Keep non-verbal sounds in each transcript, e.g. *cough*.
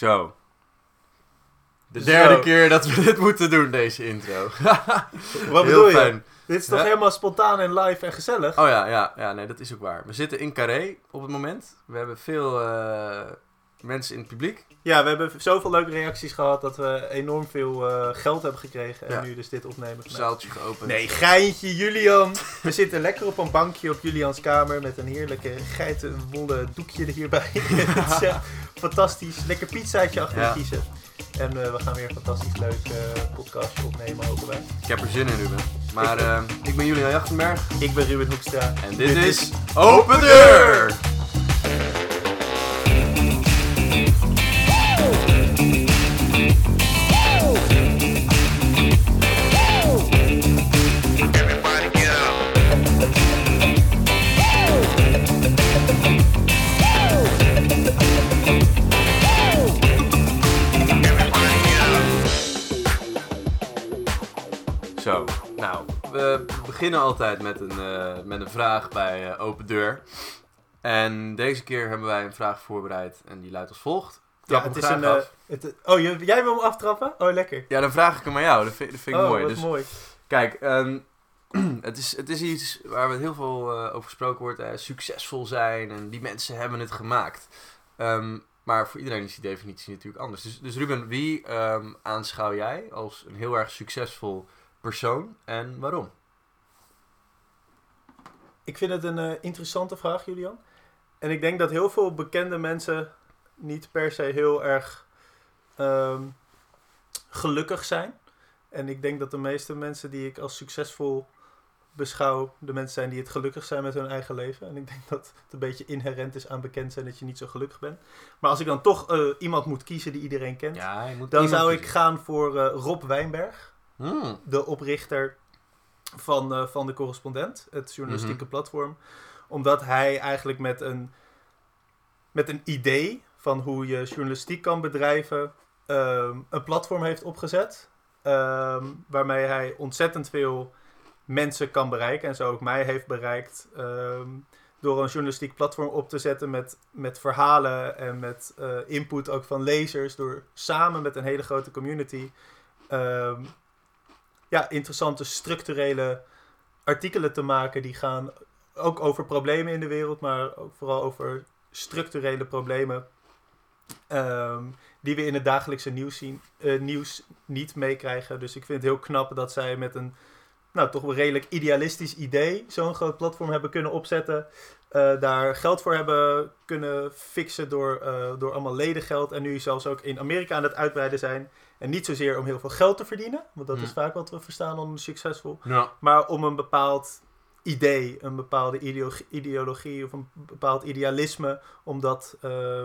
Zo. De derde Zo. keer dat we dit moeten doen, deze intro. *laughs* Wat Heel bedoel je? fijn. Dit is toch helemaal spontaan en live en gezellig? Oh ja, ja, ja, nee, dat is ook waar. We zitten in Carré op het moment. We hebben veel eh, mensen in het publiek. Ja, we hebben zoveel leuke reacties gehad dat we enorm veel eh, geld hebben gekregen. En Ja. nu dus dit opnemen. Zaaltje geopend. Nee, geintje, Julian. We zitten lekker op een bankje op Julians kamer met een heerlijke geitenwolle doekje er hierbij. *laughs* Is fantastisch. Lekker pizzaatje achter Ja. kiezen. En eh, we gaan weer een fantastisch leuk eh podcastje opnemen, hopen wij. Ik heb er zin in, Ruben. Maar eh, ik ben Julian Jachtenberg. Ik ben Ruben Hoekstra. En dit, is Open Deur! We beginnen altijd met een, eh, met een vraag bij eh, Open Deur. En deze keer hebben wij een vraag voorbereid en die luidt als volgt. Trap Ja, het is een. eh, het, oh, jij wil hem aftrappen? Oh, lekker. Ja, dan vraag ik hem aan jou. Dat vind, dat vind ik oh, mooi. wat Dus mooi. Kijk, ehm, *clears throat* het, is, het is iets waar we heel veel over gesproken wordt. succesvol zijn en die mensen hebben het gemaakt. Ehm, maar voor iedereen is die definitie natuurlijk anders. Dus, dus Ruben, wie ehm, aanschouw jij als een heel erg succesvol persoon en waarom? Ik vind het een eh, interessante vraag, Julian. En ik denk dat heel veel bekende mensen niet per se heel erg ehm, gelukkig zijn. En ik denk dat de meeste mensen die ik als succesvol beschouw, de mensen zijn die het gelukkig zijn met hun eigen leven. En ik denk dat het een beetje inherent is aan bekend zijn dat je niet zo gelukkig bent. Maar als ik dan toch eh, iemand moet kiezen die iedereen kent, Ja, dan zou ik gaan voor eh, Rob Wijnberg Hmm, de oprichter van, eh, van de correspondent, het journalistieke Mhm. platform. Omdat hij eigenlijk met een, met een idee van hoe je journalistiek kan bedrijven, ehm, een platform heeft opgezet. ehm, waarmee hij ontzettend veel mensen kan bereiken. En zo ook mij heeft bereikt. ehm, door een journalistiek platform op te zetten met, met verhalen en met eh, input ook van lezers. Door samen met een hele grote community ja, interessante structurele artikelen te maken die gaan ook over problemen in de wereld, maar ook vooral over structurele problemen ehm, die we in het dagelijkse nieuws, zien, eh, nieuws niet meekrijgen. Dus ik vind het heel knap dat zij met een nou, toch wel redelijk idealistisch idee zo'n groot platform hebben kunnen opzetten. eh, daar geld voor hebben kunnen fixen door, eh, door allemaal ledengeld. En nu zelfs ook in Amerika aan het uitbreiden zijn. En niet zozeer om heel veel geld te verdienen, want dat is vaak wat we verstaan onder succesvol. Ja. Maar om een bepaald idee, een bepaalde ideologie, ideologie of een bepaald idealisme, om dat eh,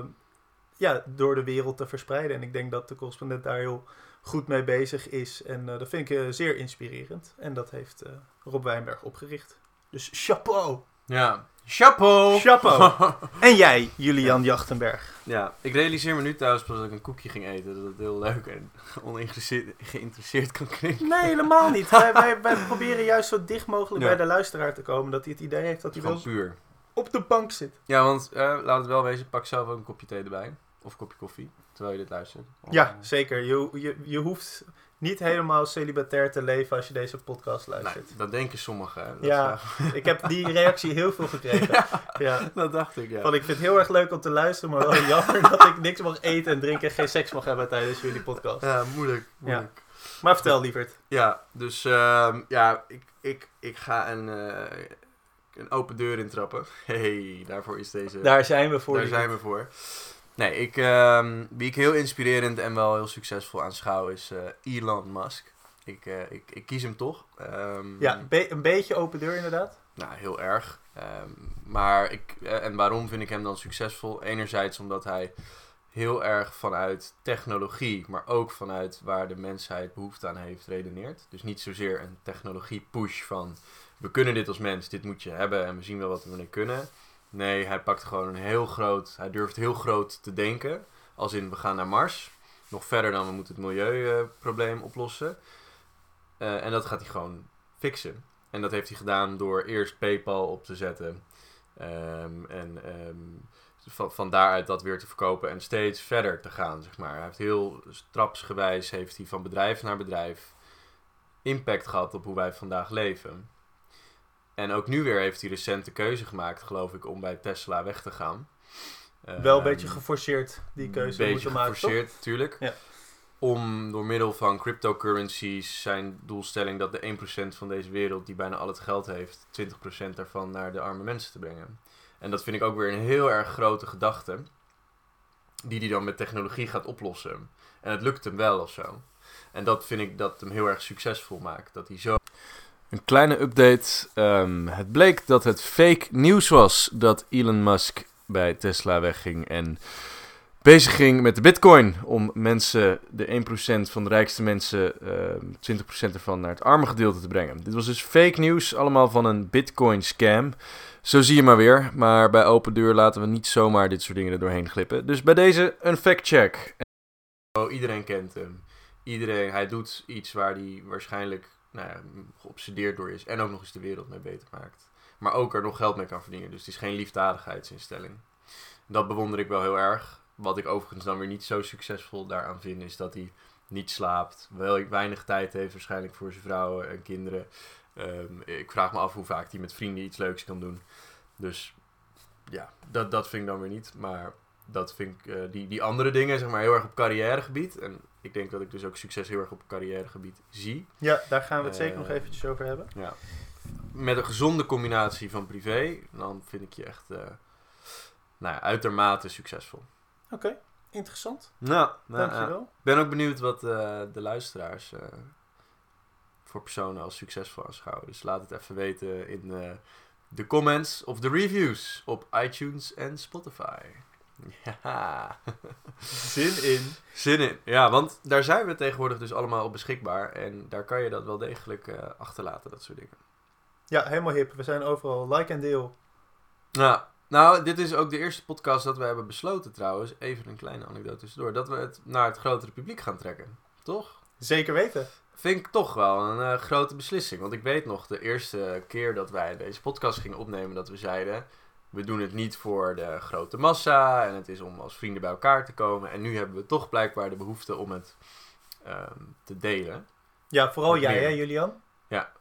ja, door de wereld te verspreiden. En ik denk dat de correspondent daar heel goed mee bezig is. En eh, dat vind ik eh, zeer inspirerend. En dat heeft eh, Rob Wijnberg opgericht. Dus chapeau! ja. Chapeau! Chapeau! *laughs* en jij, Julian Jachtenberg. Ja, ik realiseer me nu thuis pas dat ik een koekje ging eten. Dat het heel leuk en *laughs* oninteresseerd geïnteresseerd kan klinken. Nee, helemaal niet. wij, wij, wij *laughs* proberen juist zo dicht mogelijk Ja. bij de luisteraar te komen. Dat hij het idee heeft dat hij Gewoon wel puur. op de bank zit. Ja, want eh, laat het wel wezen, pak zelf ook een kopje thee erbij. Of een kopje koffie, terwijl je dit luistert. Ja, zeker. Je, je, je hoeft niet helemaal celibatair te leven als je deze podcast Nee, luistert. dat denken sommigen. Dat Ja. is *laughs* Ik heb die reactie heel veel gekregen. *laughs* Ja. dat dacht ik, ja. Van, ik vind het heel erg leuk om te luisteren, maar wel *laughs* jammer dat ik niks mag eten en drinken en geen seks mag hebben tijdens jullie podcast. Ja, moeilijk. moeilijk. Maar vertel, lieverd. Ja, dus ehm, ja, ik, ik, ik ga een, eh, een open deur intrappen. Hey, daarvoor is deze... Daar zijn we voor. Daar lieverd. zijn we voor. Nee, ik, ehm, wie ik heel inspirerend en wel heel succesvol aanschouw is eh, Elon Musk. Ik, eh, ik, ik kies hem toch. Ehm, Ja, be- een beetje open deur inderdaad. Nou, heel erg. Ehm, maar ik, eh, en waarom vind ik hem dan succesvol? Enerzijds omdat hij heel erg vanuit technologie, maar ook vanuit waar de mensheid behoefte aan heeft, redeneert. Dus niet zozeer een technologie-push van we kunnen dit als mens, dit moet je hebben en we zien wel wat we ermee kunnen. Nee, hij pakt gewoon een heel groot, hij durft heel groot te denken. Als in we gaan naar Mars, nog verder dan we moeten het milieuprobleem oplossen. Eh, en dat gaat hij gewoon fixen. En dat heeft hij gedaan door eerst PayPal op te zetten. Ehm, en ehm, van, daaruit dat weer te verkopen en steeds verder te gaan, zeg maar. Hij heeft heel trapsgewijs, heeft hij van bedrijf naar bedrijf impact gehad op hoe wij vandaag leven. En ook nu weer heeft hij recent de keuze gemaakt, geloof ik, om bij Tesla weg te gaan. Wel een Ehm, beetje geforceerd die keuze beetje moeten maken, toch? geforceerd, natuurlijk. Ja. Om door middel van cryptocurrencies zijn doelstelling dat de 1% van deze wereld die bijna al het geld heeft, 20% daarvan naar de arme mensen te brengen. En dat vind ik ook weer een heel erg grote gedachte. Die hij dan met technologie gaat oplossen. En het lukt hem wel of zo. En dat vind ik dat hem heel erg succesvol maakt. Dat hij zo. Een kleine update. Ehm, het bleek dat het fake nieuws was dat Elon Musk bij Tesla wegging en bezig ging met de bitcoin. Om mensen, de 1% van de rijkste mensen, ehm 20% ervan naar het arme gedeelte te brengen. Dit was dus fake nieuws, allemaal van een bitcoin scam. Zo zie je maar weer. Maar bij open deur laten we niet zomaar dit soort dingen er doorheen glippen. Dus bij deze een fact check. Oh, iedereen kent hem. Iedereen, hij doet iets waar hij waarschijnlijk nou geobsedeerd door is. En ook nog eens de wereld mee beter maakt. Maar ook er nog geld mee kan verdienen. Dus het is geen liefdadigheidsinstelling. Dat bewonder ik wel heel erg. Wat ik overigens dan weer niet zo succesvol daaraan vind, is dat hij niet slaapt. Wel weinig tijd heeft waarschijnlijk voor zijn vrouwen en kinderen. Ehm, ik vraag me af hoe vaak hij met vrienden iets leuks kan doen. Dus ja, dat, dat vind ik dan weer niet. Maar dat vind ik, eh, die, die andere dingen, zeg maar, heel erg op carrièregebied. En ik denk dat ik dus ook succes heel erg op carrièregebied zie. Ja, daar gaan we het zeker Eh, nog eventjes over hebben. Ja. Met een gezonde combinatie van privé, dan vind ik je echt eh, nou ja, uitermate succesvol. Oké, interessant. Nou, nou, ja. Dankjewel. Ik ben ook benieuwd wat eh, de luisteraars eh, voor personen als succesvol aanschouwen. Dus laat het even weten in eh, de comments of de reviews op iTunes en Spotify. Ja, Zin in. zin in. Ja, want daar zijn we tegenwoordig dus allemaal op beschikbaar. En daar kan je dat wel degelijk eh, achterlaten, dat soort dingen. Ja, helemaal hip. We zijn overal. Like en deel. Nou, nou, dit is ook de eerste podcast dat we hebben besloten trouwens. Even een kleine anekdote tussendoor. Dat we het naar het grotere publiek gaan trekken. Toch? Zeker weten. Vind ik toch wel een eh, grote beslissing. Want ik weet nog de eerste keer dat wij deze podcast gingen opnemen, dat we zeiden: we doen het niet voor de grote massa en het is om als vrienden bij elkaar te komen. En nu hebben we toch blijkbaar de behoefte om het ehm, te delen, Ja, vooral jij, meer. hè, Julian? Ja.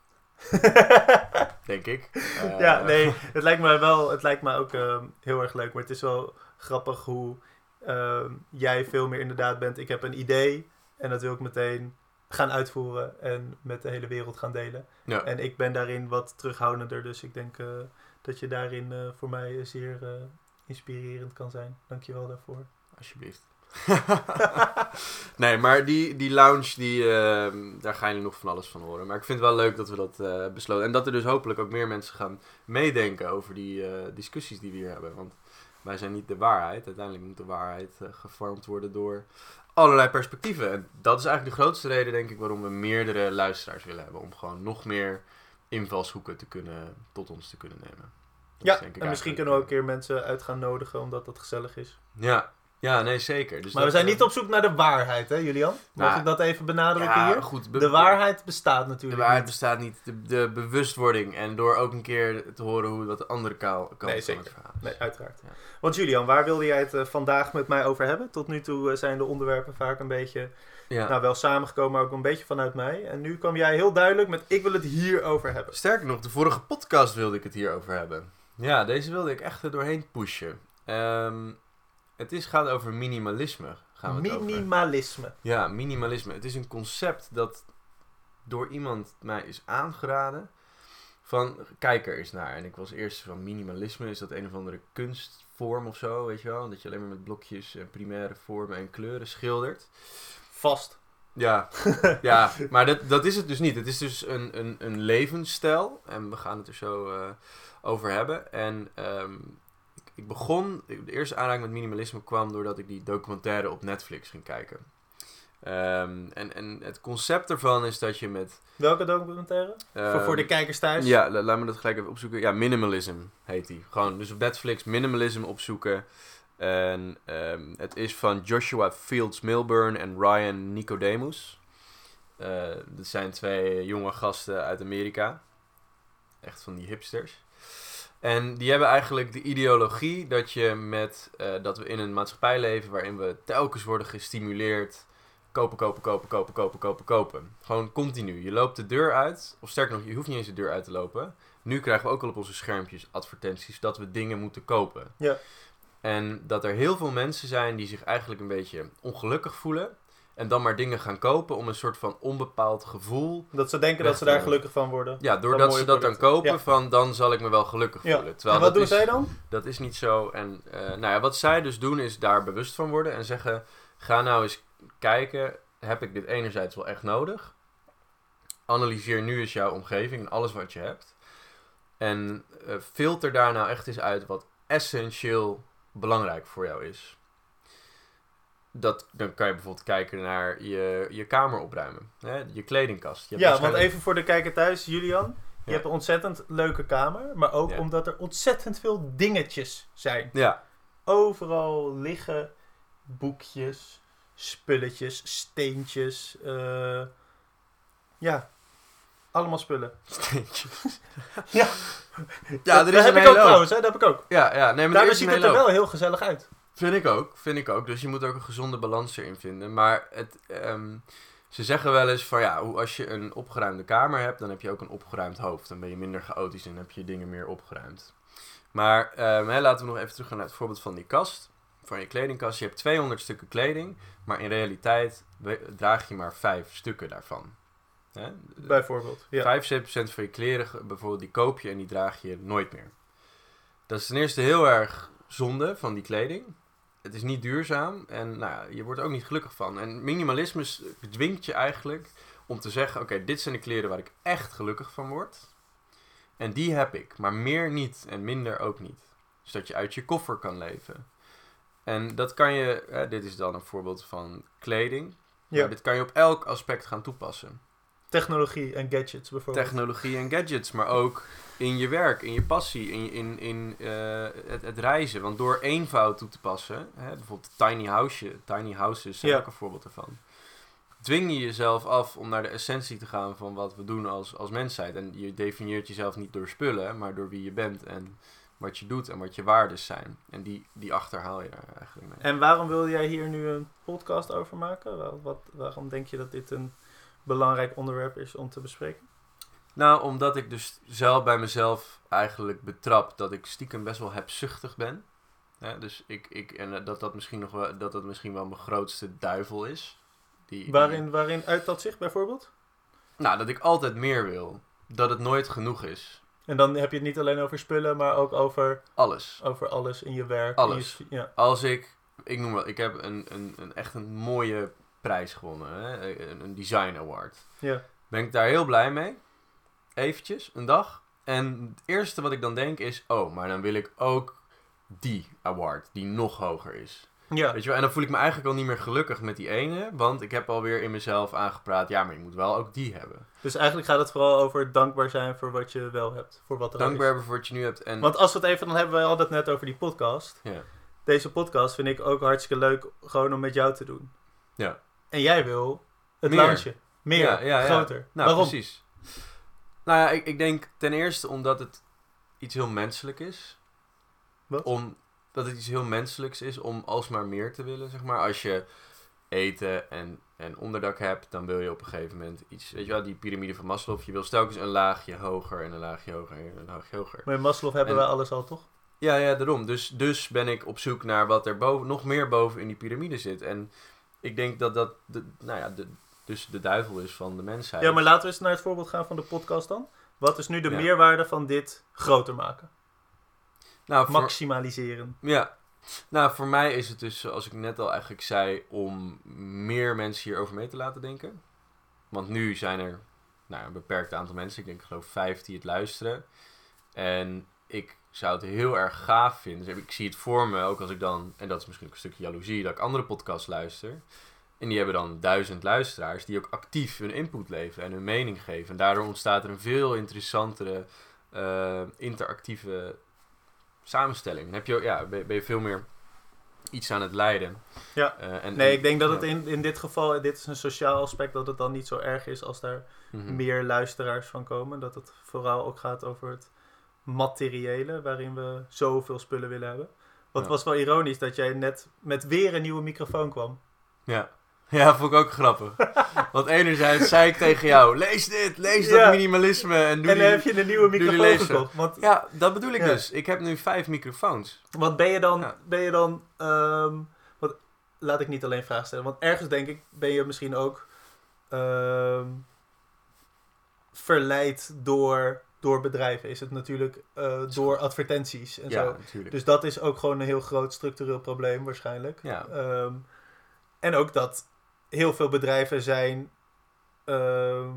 *laughs* denk ik. Eh, ja, nee, *laughs* het lijkt me wel, het lijkt me ook ehm, heel erg leuk. Maar het is wel grappig hoe ehm, jij veel meer inderdaad bent. Ik heb een idee en dat wil ik meteen gaan uitvoeren en met de hele wereld gaan delen. Ja. En ik ben daarin wat terughoudender, dus ik denk eh, dat je daarin eh, voor mij zeer eh, inspirerend kan zijn. Dankjewel daarvoor. Alsjeblieft. *laughs* nee, maar die, die lounge, die, ehm, daar ga je nog van alles van horen. Maar ik vind het wel leuk dat we dat eh, besloten. En dat er dus hopelijk ook meer mensen gaan meedenken over die eh, discussies die we hier hebben. Want wij zijn niet de waarheid. Uiteindelijk moet de waarheid eh, gevormd worden door allerlei perspectieven. En dat is eigenlijk de grootste reden, denk ik, waarom we meerdere luisteraars willen hebben. Om gewoon nog meer invalshoeken te kunnen, tot ons te kunnen nemen. Dat Ja, en misschien eigenlijk, kunnen we ook eh, een keer mensen uit gaan nodigen, omdat dat gezellig is. Ja, ja nee, zeker. Dus maar we dat, zijn eh, niet op zoek naar de waarheid, hè Julian? Mag Nou, ik dat even benadrukken ja, hier? goed. be- De waarheid bestaat De natuurlijk waarheid niet. bestaat niet. De, de bewustwording. En door ook een keer te horen hoe wat de andere kaal kan Nee, van zeker. het verhaal. is. Nee, uiteraard. Ja. Want Julian, waar wilde jij het eh, vandaag met mij over hebben? Tot nu toe eh, zijn de onderwerpen vaak een beetje, Ja. nou wel samengekomen, maar ook een beetje vanuit mij. En nu kwam jij heel duidelijk met, ik wil het hier over hebben. Sterker nog, de vorige podcast wilde ik het hierover hebben. Ja, deze wilde ik echt er doorheen pushen. Ehm, het is, gaat over minimalisme. Gaan we het over. Minimalisme. Ja, minimalisme. Het is een concept dat door iemand mij is aangeraden. Van, kijk er eens naar. En ik was eerst van minimalisme. Is dat een of andere kunstvorm of zo, weet je wel? Dat je alleen maar met blokjes en primaire vormen en kleuren schildert. Vast. Ja, *laughs* ja maar dat, dat is het dus niet. Het is dus een, een, een levensstijl. En we gaan het er zo eh, over hebben. En ehm, ik, ik begon, de eerste aanraking met minimalisme kwam doordat ik die documentaire op Netflix ging kijken. Ehm, en, en het concept ervan is dat je met... Welke documentaire? voor, voor ehm, de kijkers thuis? ja, la- laat me dat gelijk even opzoeken. Ja, Minimalism heet die. Gewoon, dus op Netflix Minimalism opzoeken. En ehm, het is van Joshua Fields Milburn en Ryan Nicodemus. Eh dat zijn twee jonge gasten uit Amerika. Echt van die hipsters. En die hebben eigenlijk de ideologie dat je met eh, dat we in een maatschappij leven waarin we telkens worden gestimuleerd. Kopen, kopen, kopen, kopen, kopen, kopen, kopen. Gewoon continu. Je loopt de deur uit, of sterker nog, je hoeft niet eens de deur uit te lopen. Nu krijgen we ook al op onze schermpjes advertenties dat we dingen moeten kopen. Ja. En dat er heel veel mensen zijn die zich eigenlijk een beetje ongelukkig voelen. En dan maar dingen gaan kopen om een soort van onbepaald gevoel Dat ze denken dat ze daar gelukkig van worden. ja, doordat ze dat dan kopen, Ja. van dan zal ik me wel gelukkig Ja. voelen. Terwijl en wat doen is, zij dan? Dat is niet zo. En eh, nou ja, wat zij dus doen is daar bewust van worden en zeggen: ga nou eens kijken, heb ik dit enerzijds wel echt nodig? Analyseer nu eens jouw omgeving en alles wat je hebt. En eh, filter daar nou echt eens uit wat essentieel belangrijk voor jou is. Dat, dan kan je bijvoorbeeld kijken naar je, je kamer opruimen, hè? je kledingkast. Je Ja, want even voor de kijker thuis, Julian. Je Ja. hebt een ontzettend leuke kamer, maar ook Ja. omdat er ontzettend veel dingetjes zijn. Ja, Overal liggen boekjes, spulletjes, steentjes. eh, ja, allemaal spullen. steentjes. *laughs* Ja. Ja, dat, er dat heb een ik ook hele hoop. trouwens, hè? dat heb ik ook. Ja, ja, nee, maar er is ziet een het hele er hoop. wel heel gezellig uit. Vind ik ook, vind ik ook. Dus je moet ook een gezonde balans erin vinden. Maar het, ehm, ze zeggen wel eens van ja, hoe als je een opgeruimde kamer hebt, dan heb je ook een opgeruimd hoofd. Dan ben je minder chaotisch en heb je je dingen meer opgeruimd. Maar ehm, hè, laten we nog even teruggaan naar het voorbeeld van die kast. Van je kledingkast. Je hebt 200 stukken kleding, maar in realiteit we- draag je maar 5 stukken daarvan. Hè? Bijvoorbeeld. Ja. 75% van je kleren bijvoorbeeld, die koop je en die draag je nooit meer. Dat is ten eerste heel erg zonde van die kleding. Het is niet duurzaam en nou, ja, je wordt er ook niet gelukkig van. En minimalisme dwingt je eigenlijk om te zeggen: oké, dit zijn de kleren waar ik echt gelukkig van word. En die heb ik, maar meer niet en minder ook niet. Zodat je uit je koffer kan leven. En dat kan je, hè, dit is dan een voorbeeld van kleding. Ja. Maar dit kan je op elk aspect gaan toepassen Technologie en gadgets bijvoorbeeld. technologie en gadgets, maar ook in je werk, in je passie, in, in, in eh, het, het reizen. Want door eenvoud toe te passen, hè, bijvoorbeeld tiny, house, tiny houses zijn Ja. ook een voorbeeld ervan. Dwing je jezelf af om naar de essentie te gaan van wat we doen als, als mensheid. En je definieert jezelf niet door spullen, maar door wie je bent en wat je doet en wat je waardes zijn. En die, die achterhaal je er eigenlijk mee. En waarom wilde jij hier nu een podcast over maken? Wel, Wat, waarom denk je dat dit een belangrijk onderwerp is om te bespreken? Nou, omdat ik dus zelf bij mezelf eigenlijk betrap dat ik stiekem best wel hebzuchtig ben. Dus ik, ik, en eh, dat dat misschien nog wel, dat dat misschien wel mijn grootste duivel is. Die, Waarin, waarin uit dat zich bijvoorbeeld? nou, dat ik altijd meer wil. Dat het nooit genoeg is. En dan heb je het niet alleen over spullen, maar ook over, Alles. over alles in je werk. Alles. In je, ja. Als ik, ik noem wel, ik heb een, een, een echt een mooie prijs gewonnen. Hè? Een, een design award. ja. Ben ik daar heel blij mee. Eventjes, een dag. En het eerste wat ik dan denk is, oh, maar dan wil ik ook die award, die nog hoger is. Ja. Weet je wel? En dan voel ik me eigenlijk al niet meer gelukkig met die ene, want ik heb alweer in mezelf aangepraat, ja, maar je moet wel ook die hebben. Dus eigenlijk gaat het vooral over dankbaar zijn voor wat je wel hebt. Voor wat er Dankbaar is. hebben voor wat je nu hebt. En, Want als we het even, dan hebben we altijd net over die podcast. ja. Deze podcast vind ik ook hartstikke leuk, gewoon om met jou te doen. Ja. En jij wil het Meer. Meer, Ja, ja, ja. groter. Nou, Waarom? precies. Nou ja, ik, ik denk ten eerste omdat het iets heel menselijk is. Wat? Om, dat het iets heel menselijks is om alsmaar meer te willen, zeg maar. Als je eten en, en onderdak hebt, dan wil je op een gegeven moment iets... Weet je wel, die piramide van Maslow. Je wil telkens een laagje hoger en een laagje hoger en een laagje hoger. Maar in Maslow hebben En- wij alles al, toch? Ja, ja, daarom. Dus, dus ben ik op zoek naar wat er boven, nog meer boven in die piramide zit. En ik denk dat dat, de, nou ja, de, dus de duivel is van de mensheid. Ja, maar laten we eens naar het voorbeeld gaan van de podcast dan. Wat is nu de Ja. meerwaarde van dit groter maken? nou, voor, Maximaliseren. Ja, nou voor mij is het dus, zoals ik net al eigenlijk zei, om meer mensen hierover mee te laten denken. Want nu zijn er nou, een beperkt aantal mensen, ik denk ik geloof vijf die het luisteren. En ik zou het heel erg gaaf vinden. Dus ik zie het voor me, ook als ik dan, en dat is misschien ook een stukje jaloezie, dat ik andere podcasts luister. En die hebben dan duizend luisteraars die ook actief hun input leveren en hun mening geven. En daardoor ontstaat er een veel interessantere, eh, interactieve samenstelling. Dan heb je, ook- ja, ben, ben je veel meer iets aan het leiden. Ja. Eh, en, Nee, ik denk dat het in, in dit geval, dit is een sociaal aspect, dat het dan niet zo erg is als daar Mhm. meer luisteraars van komen. Dat het vooral ook gaat over het materiële, waarin we zoveel spullen willen hebben. Want Ja. het was wel ironisch dat jij net met weer een nieuwe microfoon kwam. Ja. Ja, vond ik ook grappig. *laughs* Want enerzijds zei ik tegen jou, lees dit, lees Ja. dat minimalisme en doe en dan die... heb je een nieuwe microfoon gekocht. Want, Ja, dat bedoel ik Ja. dus. Ik heb nu vijf microfoons. want ben je dan, ben je dan ehm, wat, laat ik niet alleen vragen stellen. Want ergens denk ik, ben je misschien ook ehm, verleid door, door bedrijven. Is het natuurlijk eh, door advertenties en Ja, zo. natuurlijk. Dus dat is ook gewoon een heel groot structureel probleem waarschijnlijk. Ja. Ehm, en ook dat heel veel bedrijven zijn, ehm,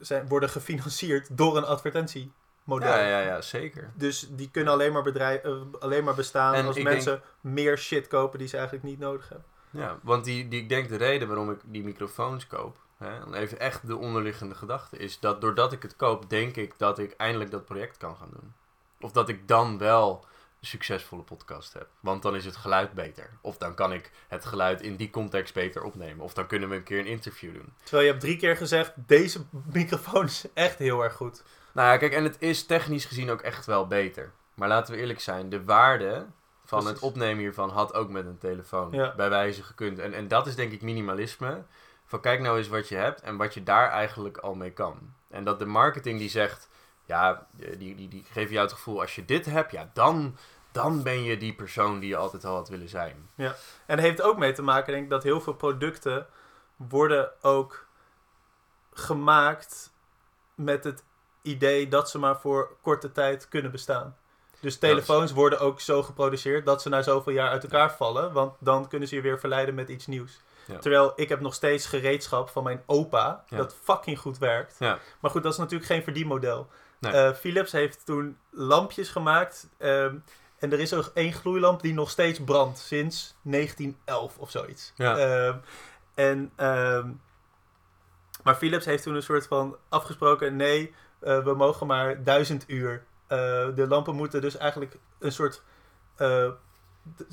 zijn, worden gefinancierd door een advertentiemodel. ja, ja, ja, zeker. Dus die kunnen alleen maar, bedrijf, eh, alleen maar bestaan En als mensen meer shit kopen die ze eigenlijk niet nodig hebben. Ja, want die, die, ik denk de reden waarom ik die microfoons koop, hè, dan even echt de onderliggende gedachte, is dat doordat ik het koop, denk ik dat ik eindelijk dat project kan gaan doen. Of dat ik dan wel een succesvolle podcast heb. Want dan is het geluid beter. Of dan kan ik het geluid in die context beter opnemen. Of dan kunnen we een keer een interview doen. Terwijl je hebt drie keer gezegd, deze microfoon is echt heel erg goed. Nou ja, kijk, en het is technisch gezien ook echt wel beter. Maar laten we eerlijk zijn, de waarde van Precies. het opnemen hiervan had ook met een telefoon Ja. bij wijze gekund. En, en dat is denk ik minimalisme. Van kijk nou eens wat je hebt en wat je daar eigenlijk al mee kan. En dat de marketing die zegt, ja, die, die, die geven jou het gevoel, als je dit hebt, ja, dan, dan ben je die persoon die je altijd al had willen zijn. En het heeft ook mee te maken, denk ik, dat heel veel producten worden ook gemaakt met het idee dat ze maar voor korte tijd kunnen bestaan. Dus telefoons worden ook zo geproduceerd dat ze na zoveel jaar uit elkaar vallen, want dan kunnen ze je weer verleiden met iets nieuws. Ja. Terwijl ik heb nog steeds gereedschap van mijn opa, Ja. dat fucking goed werkt. Ja. Maar goed, dat is natuurlijk geen verdienmodel. Nee. Eh, Philips heeft toen lampjes gemaakt. ehm, en er is ook één gloeilamp die nog steeds brandt sinds 1911 of zoiets. Ja. Ehm, en, ehm, maar Philips heeft toen een soort van afgesproken: nee, eh, we mogen maar duizend uur. Eh, de lampen moeten dus eigenlijk een soort.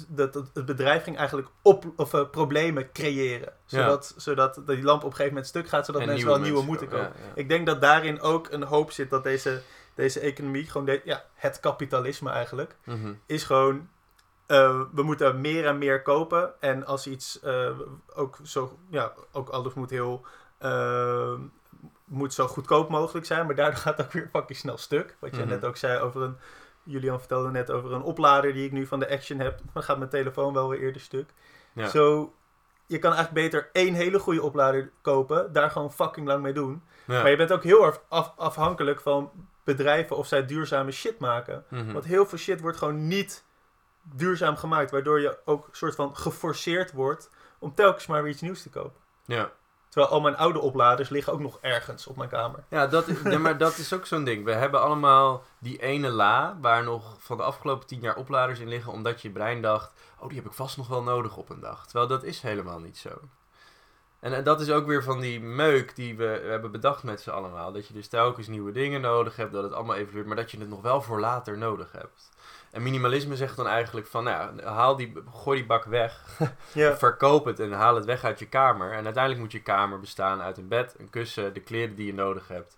Dat, dat het bedrijf ging eigenlijk op, of, eh, problemen creëren. Ja. Zodat, zodat die lamp op een gegeven moment stuk gaat, zodat En mensen wel nieuwe moeten kopen. kopen. Ja, ja. Ik denk dat daarin ook een hoop zit dat deze, deze economie, gewoon de, ja, het kapitalisme eigenlijk, Mhm. is gewoon, eh, we moeten meer en meer kopen. En als iets eh, ook zo, ja, ook alles moet heel, moet zo goedkoop mogelijk zijn. Maar daardoor *laughs* gaat het ook weer fucking snel stuk. Wat jij Mhm. net ook zei over een, Julian vertelde net over een oplader die ik nu van de Action heb. Dan gaat mijn telefoon wel weer eerder stuk. Ja. Zo, je kan eigenlijk beter één hele goede oplader kopen, daar gewoon fucking lang mee doen. Ja. Maar je bent ook heel erg af- afhankelijk van bedrijven of zij duurzame shit maken. Mhm. Want heel veel shit wordt gewoon niet duurzaam gemaakt, waardoor je ook soort van geforceerd wordt om telkens maar weer iets nieuws te kopen. ja. Terwijl al mijn oude opladers liggen ook nog ergens op mijn kamer. Ja, dat is, maar dat is ook zo'n ding. We hebben allemaal die ene la waar nog van de afgelopen tien jaar opladers in liggen, omdat je brein dacht, oh, die heb ik vast nog wel nodig op een dag. Terwijl dat is helemaal niet zo. En, dat is ook weer van die meuk die we hebben bedacht met z'n allemaal. Dat je dus telkens nieuwe dingen nodig hebt, dat het allemaal evolueert, maar dat je het nog wel voor later nodig hebt. En minimalisme zegt dan eigenlijk van, nou ja, haal die, gooi die bak weg, *laughs* Ja, verkoop het en haal het weg uit je kamer. En uiteindelijk moet je kamer bestaan uit een bed, een kussen, de kleren die je nodig hebt.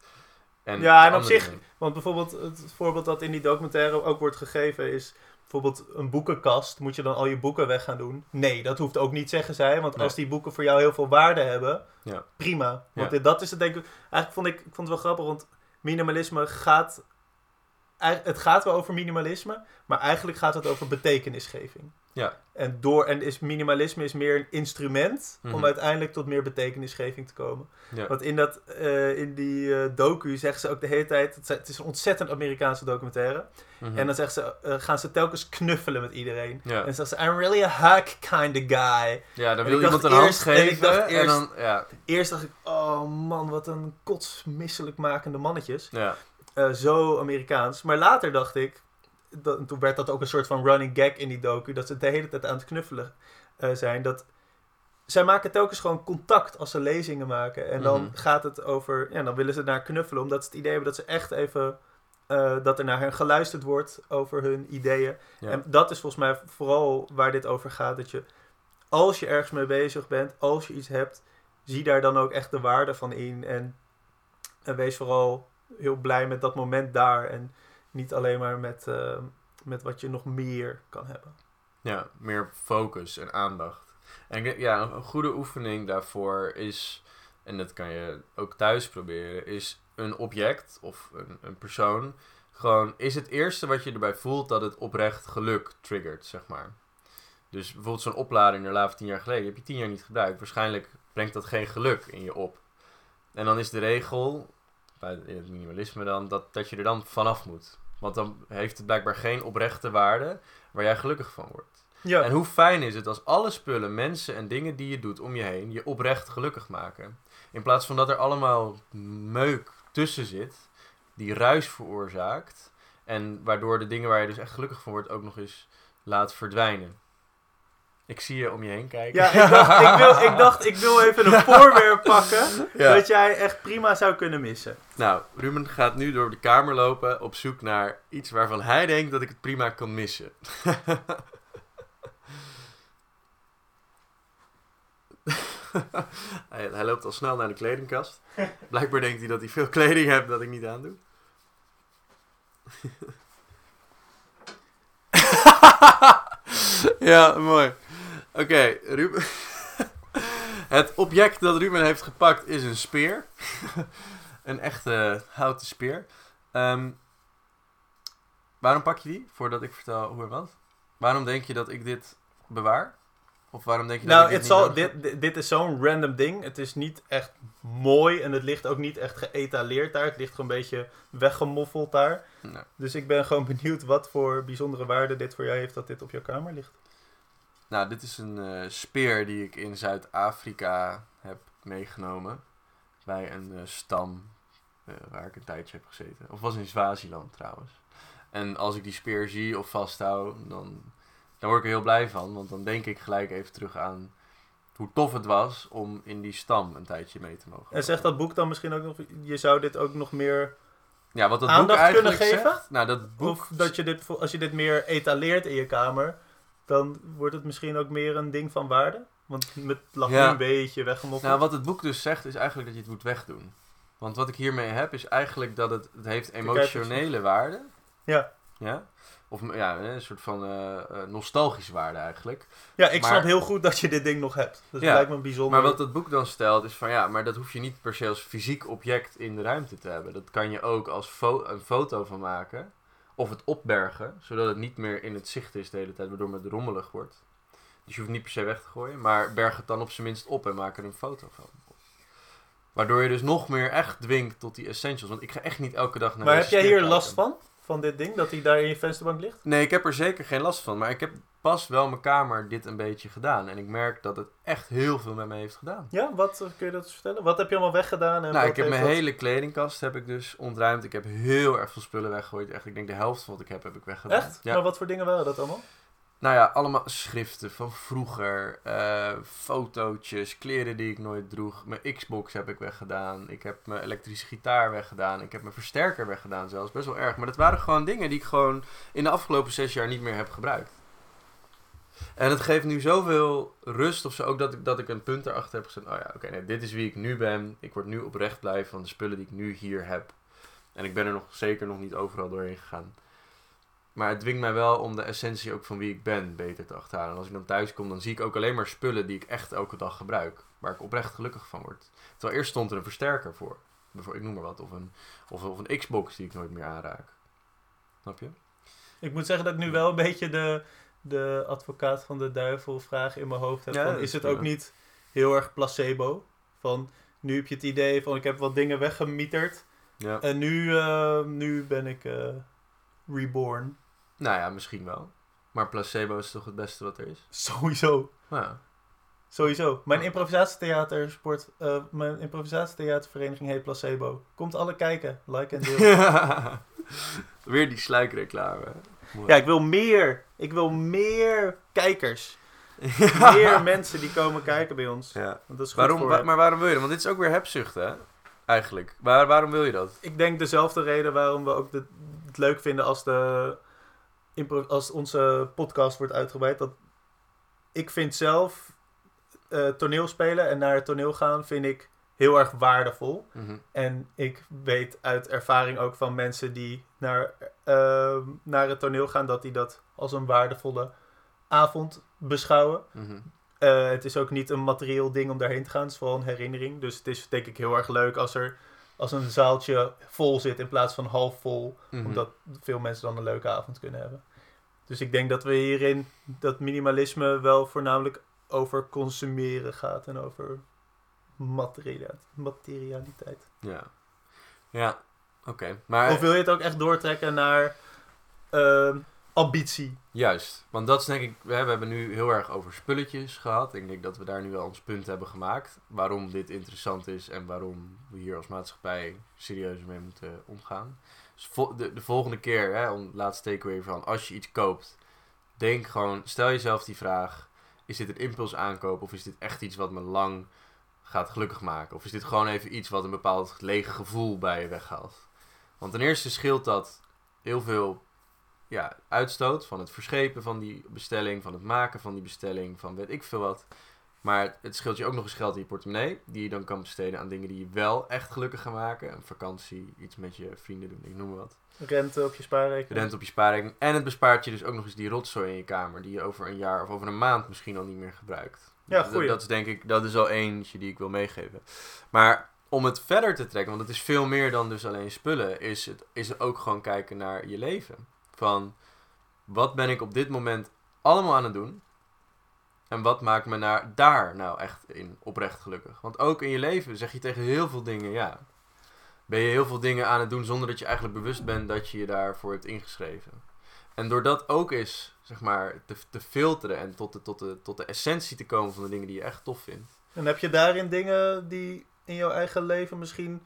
En Ja, en op zich- dingen. want bijvoorbeeld het voorbeeld dat in die documentaire ook wordt gegeven is... Bijvoorbeeld een boekenkast, moet je dan al je boeken weg gaan doen? Nee, dat hoeft ook niet, zeggen zij. Want Nee. als die boeken voor jou heel veel waarde hebben, Ja. prima. Want Ja. dat is het denk ik... Eigenlijk vond ik, ik vond het wel grappig, want minimalisme gaat... Het gaat wel over minimalisme, maar eigenlijk gaat het over betekenisgeving. Ja. En, door, en is minimalisme is meer een instrument om Mhm. uiteindelijk tot meer betekenisgeving te komen. Ja. Want in, dat, eh, in die eh, docu zeggen ze ook de hele tijd... Het, is een ontzettend Amerikaanse documentaire. Mhm. En dan zeggen ze, eh, gaan ze telkens knuffelen met iedereen. ja. En dan zeggen ze, I'm really a hug kind of guy. ja, dan en wil iemand een hand en ik geven en, eerst- dan... Ja, Eerst dacht ik, oh man, wat een kotsmisselijk makende mannetjes. ja. Eh, zo Amerikaans. Maar later dacht ik, dat, toen werd dat ook een soort van running gag in die docu, dat ze de hele tijd aan het knuffelen eh, zijn. Dat zij maken telkens gewoon contact als ze lezingen maken. En dan Mhm. gaat het over, ja, dan willen ze naar knuffelen, omdat ze het idee hebben dat ze echt even, eh, dat er naar hen geluisterd wordt over hun ideeën. ja. En dat is volgens mij vooral waar dit over gaat. Dat je, als je ergens mee bezig bent, als je iets hebt, zie daar dan ook echt de waarde van in. En, en wees vooral heel blij met dat moment daar. En Niet alleen maar met, eh, met wat je nog meer kan hebben. Ja, meer focus en aandacht. En ja, een een goede oefening daarvoor is, en dat kan je ook thuis proberen, is een object of een, een persoon. Gewoon, is het eerste wat je erbij voelt dat het oprecht geluk triggert, zeg maar. Dus bijvoorbeeld zo'n oplading er laat tien jaar geleden, heb je tien jaar niet gebruikt. Waarschijnlijk brengt dat geen geluk in je op. En dan is de regel, bij het minimalisme dan, dat, dat je er dan vanaf moet. Want dan heeft het blijkbaar geen oprechte waarde waar jij gelukkig van wordt. Ja, En hoe fijn is het als alle spullen, mensen en dingen die je doet om je heen je oprecht gelukkig maken. In plaats van dat er allemaal meuk tussen zit, die ruis veroorzaakt. En waardoor de dingen waar je dus echt gelukkig van wordt ook nog eens laat verdwijnen. Ik zie je om je heen kijken. ja ik, dacht, ik, wil, ik dacht, ik wil even een *laughs* voorwerp pakken Ja. dat jij echt prima zou kunnen missen. Nou, Ruben gaat nu door de kamer lopen op zoek naar iets waarvan hij denkt dat ik het prima kan missen. *laughs* hij, hij loopt al snel naar de kledingkast. Blijkbaar denkt hij dat hij veel kleding heeft dat ik niet aandoe. *laughs* ja, mooi. Oké, Ruben. *laughs* Het object dat Ruben heeft gepakt is een speer. *laughs* een echte houten speer. Ehm, waarom pak je die? Voordat ik vertel hoe en wat. Waarom denk je dat ik dit bewaar? Of waarom denk je Nou, dat ik het dit zal, nodig heb? dit, dit, dit is zo'n random ding. Het is niet echt mooi en het ligt ook niet echt geëtaleerd daar. Het ligt gewoon een beetje weggemoffeld daar. Nou, Dus ik ben gewoon benieuwd wat voor bijzondere waarde dit voor jou heeft dat dit op jouw kamer ligt. Nou, dit is een eh, speer die ik in Zuid-Afrika heb meegenomen. Bij een eh, stam eh, waar ik een tijdje heb gezeten. Of was in Swaziland trouwens. En als ik die speer zie of vasthoud, dan, dan word ik er heel blij van. Want dan denk ik gelijk even terug aan hoe tof het was om in die stam een tijdje mee te mogen. En zegt dat boek dan misschien ook nog, je zou dit ook nog meer, ja, wat dat aandacht boek eigenlijk kunnen geven? Zegt, nou, dat boek... of dat je dit, als je dit meer etaleert in je kamer, dan wordt het misschien ook meer een ding van waarde? Want het lag nu Ja. een beetje weggemoffeld. Nou, wat het boek dus zegt, is eigenlijk dat je het moet wegdoen. Want wat ik hiermee heb, is eigenlijk dat het, het heeft emotionele waarde. Ja. Ja? Of ja, een soort van eh, eh, nostalgische waarde eigenlijk. ja, ik maar- snap heel goed dat je dit ding nog hebt. Dat Ja, lijkt me bijzonder. Maar wat het boek dan stelt, is van ja, maar dat hoef je niet per se als fysiek object in de ruimte te hebben. Dat kan je ook als fo- een foto van maken. Of het opbergen, zodat het niet meer in het zicht is de hele tijd, waardoor het rommelig wordt. Dus je hoeft het niet per se weg te gooien, maar berg het dan op zijn minst op en maak er een foto van. Waardoor je dus nog meer echt dwingt tot die essentials. Want ik ga echt niet elke dag naar maar heb jij hier last van? Van dit ding, dat hij daar in je vensterbank ligt? Nee, ik heb er zeker geen last van. Maar ik heb pas wel mijn kamer dit een beetje gedaan. En ik merk dat het echt heel veel met me heeft gedaan. Ja, wat eh, kun je dat eens vertellen? Wat heb je allemaal weggedaan? En Nou, ik heb mijn dat- hele kledingkast heb ik dus ontruimd. Ik heb heel erg veel spullen weggegooid. Echt, ik denk de helft van wat ik heb, heb ik weggedaan. Echt? Ja. Maar wat voor dingen waren dat allemaal? Nou ja, allemaal schriften van vroeger. eh, fotootjes, kleren die ik nooit droeg. Mijn Xbox heb ik weggedaan. Ik heb mijn elektrische gitaar weggedaan. Ik heb mijn versterker weggedaan zelfs. Best wel erg. Maar dat waren gewoon dingen die ik gewoon in de afgelopen zes jaar niet meer heb gebruikt. En het geeft nu zoveel rust of zo. Ook dat ik, dat ik een punt erachter heb gezet. Oh ja, oké, nee, dit is wie ik nu ben. Ik word nu oprecht blij van de spullen die ik nu hier heb. En ik ben er nog zeker nog niet overal doorheen gegaan. Maar het dwingt mij wel om de essentie ook van wie ik ben beter te achterhalen. En als ik dan thuis kom, dan zie ik ook alleen maar spullen die ik echt elke dag gebruik. Waar ik oprecht gelukkig van word. Terwijl eerst stond er een versterker voor. Bijvoorbeeld, ik noem maar wat. Of een, of, of een Xbox die ik nooit meer aanraak. Snap je? Ik moet zeggen dat ik nu wel een beetje de, de advocaat van de duivel vraag in mijn hoofd heb. Ja, van, is het ook niet heel erg placebo? Van, nu heb je het idee van ik heb wat dingen weggemieterd. Ja. En nu, eh, nu ben ik eh, reborn. Nou ja, misschien wel. Maar placebo is toch het beste wat er is? Sowieso. Nou, Sowieso. Mijn improvisatietheater sport, eh, mijn improvisatietheatervereniging heet Placebo. Komt alle kijken, like en deel. *laughs* Weer die sluikreclame. Ja, ik wil meer. Ik wil meer kijkers. Meer mensen die komen kijken bij ons. Ja. Want dat is goed Waarom, wa- maar waarom wil je dat? Want dit is ook weer hebzucht, hè? Eigenlijk. Waar, waarom wil je dat? Ik denk dezelfde reden waarom we ook de, het leuk vinden als, de, als onze podcast wordt uitgebreid. Dat ik vind zelf eh, toneel spelen en naar het toneel gaan vind ik heel erg waardevol. Mhm. En ik weet uit ervaring ook van mensen die naar, ehm, naar het toneel gaan, dat die dat als een waardevolle avond beschouwen. Mhm. Eh, het is ook niet een materieel ding om daarheen te gaan. Het is vooral een herinnering. Dus het is denk ik heel erg leuk als er als een zaaltje vol zit in plaats van half vol. Mhm. Omdat veel mensen dan een leuke avond kunnen hebben. Dus ik denk dat we hierin dat minimalisme wel voornamelijk over consumeren gaat en over materialiteit. Ja. Ja, oké. Maar Of wil je het ook echt doortrekken naar ehm, ambitie? juist, want dat is denk ik... We hebben nu heel erg over spulletjes gehad. Ik denk dat we daar nu wel ons punt hebben gemaakt. Waarom dit interessant is en waarom we hier als maatschappij serieus mee moeten omgaan. Dus de volgende keer, hè, om laatste takeaway van... Als je iets koopt, denk gewoon... Stel jezelf die vraag... Is dit een impuls aankoop of is dit echt iets wat me lang gaat gelukkig maken? Of is dit gewoon even iets wat een bepaald lege gevoel bij je weghaalt? Want ten eerste scheelt dat heel veel ja, uitstoot van het verschepen van die bestelling, van het maken van die bestelling, van weet ik veel wat. Maar het scheelt je ook nog eens geld in je portemonnee, die je dan kan besteden aan dingen die je wel echt gelukkig gaan maken. Een vakantie, iets met je vrienden doen, ik noem maar wat. Rente op je spaarrekening? Rente op je spaarrekening. En het bespaart je dus ook nog eens die rotzooi in je kamer, die je over een jaar of over een maand misschien al niet meer gebruikt. Ja, Dat- goeie. Dat is denk ik, dat is al eentje die ik wil meegeven. Maar om het verder te trekken, want het is veel meer dan dus alleen spullen, is het is ook gewoon kijken naar je leven. Van wat ben ik op dit moment allemaal aan het doen? En wat maakt me naar, daar nou echt in oprecht gelukkig? Want ook in je leven zeg je tegen heel veel dingen ja. Ben je heel veel dingen aan het doen zonder dat je eigenlijk bewust bent dat je je daarvoor hebt ingeschreven. En door dat ook eens, zeg maar, te, te filteren en tot de, tot, de, tot de essentie te komen van de dingen die je echt tof vindt. En heb je daarin dingen die in jouw eigen leven misschien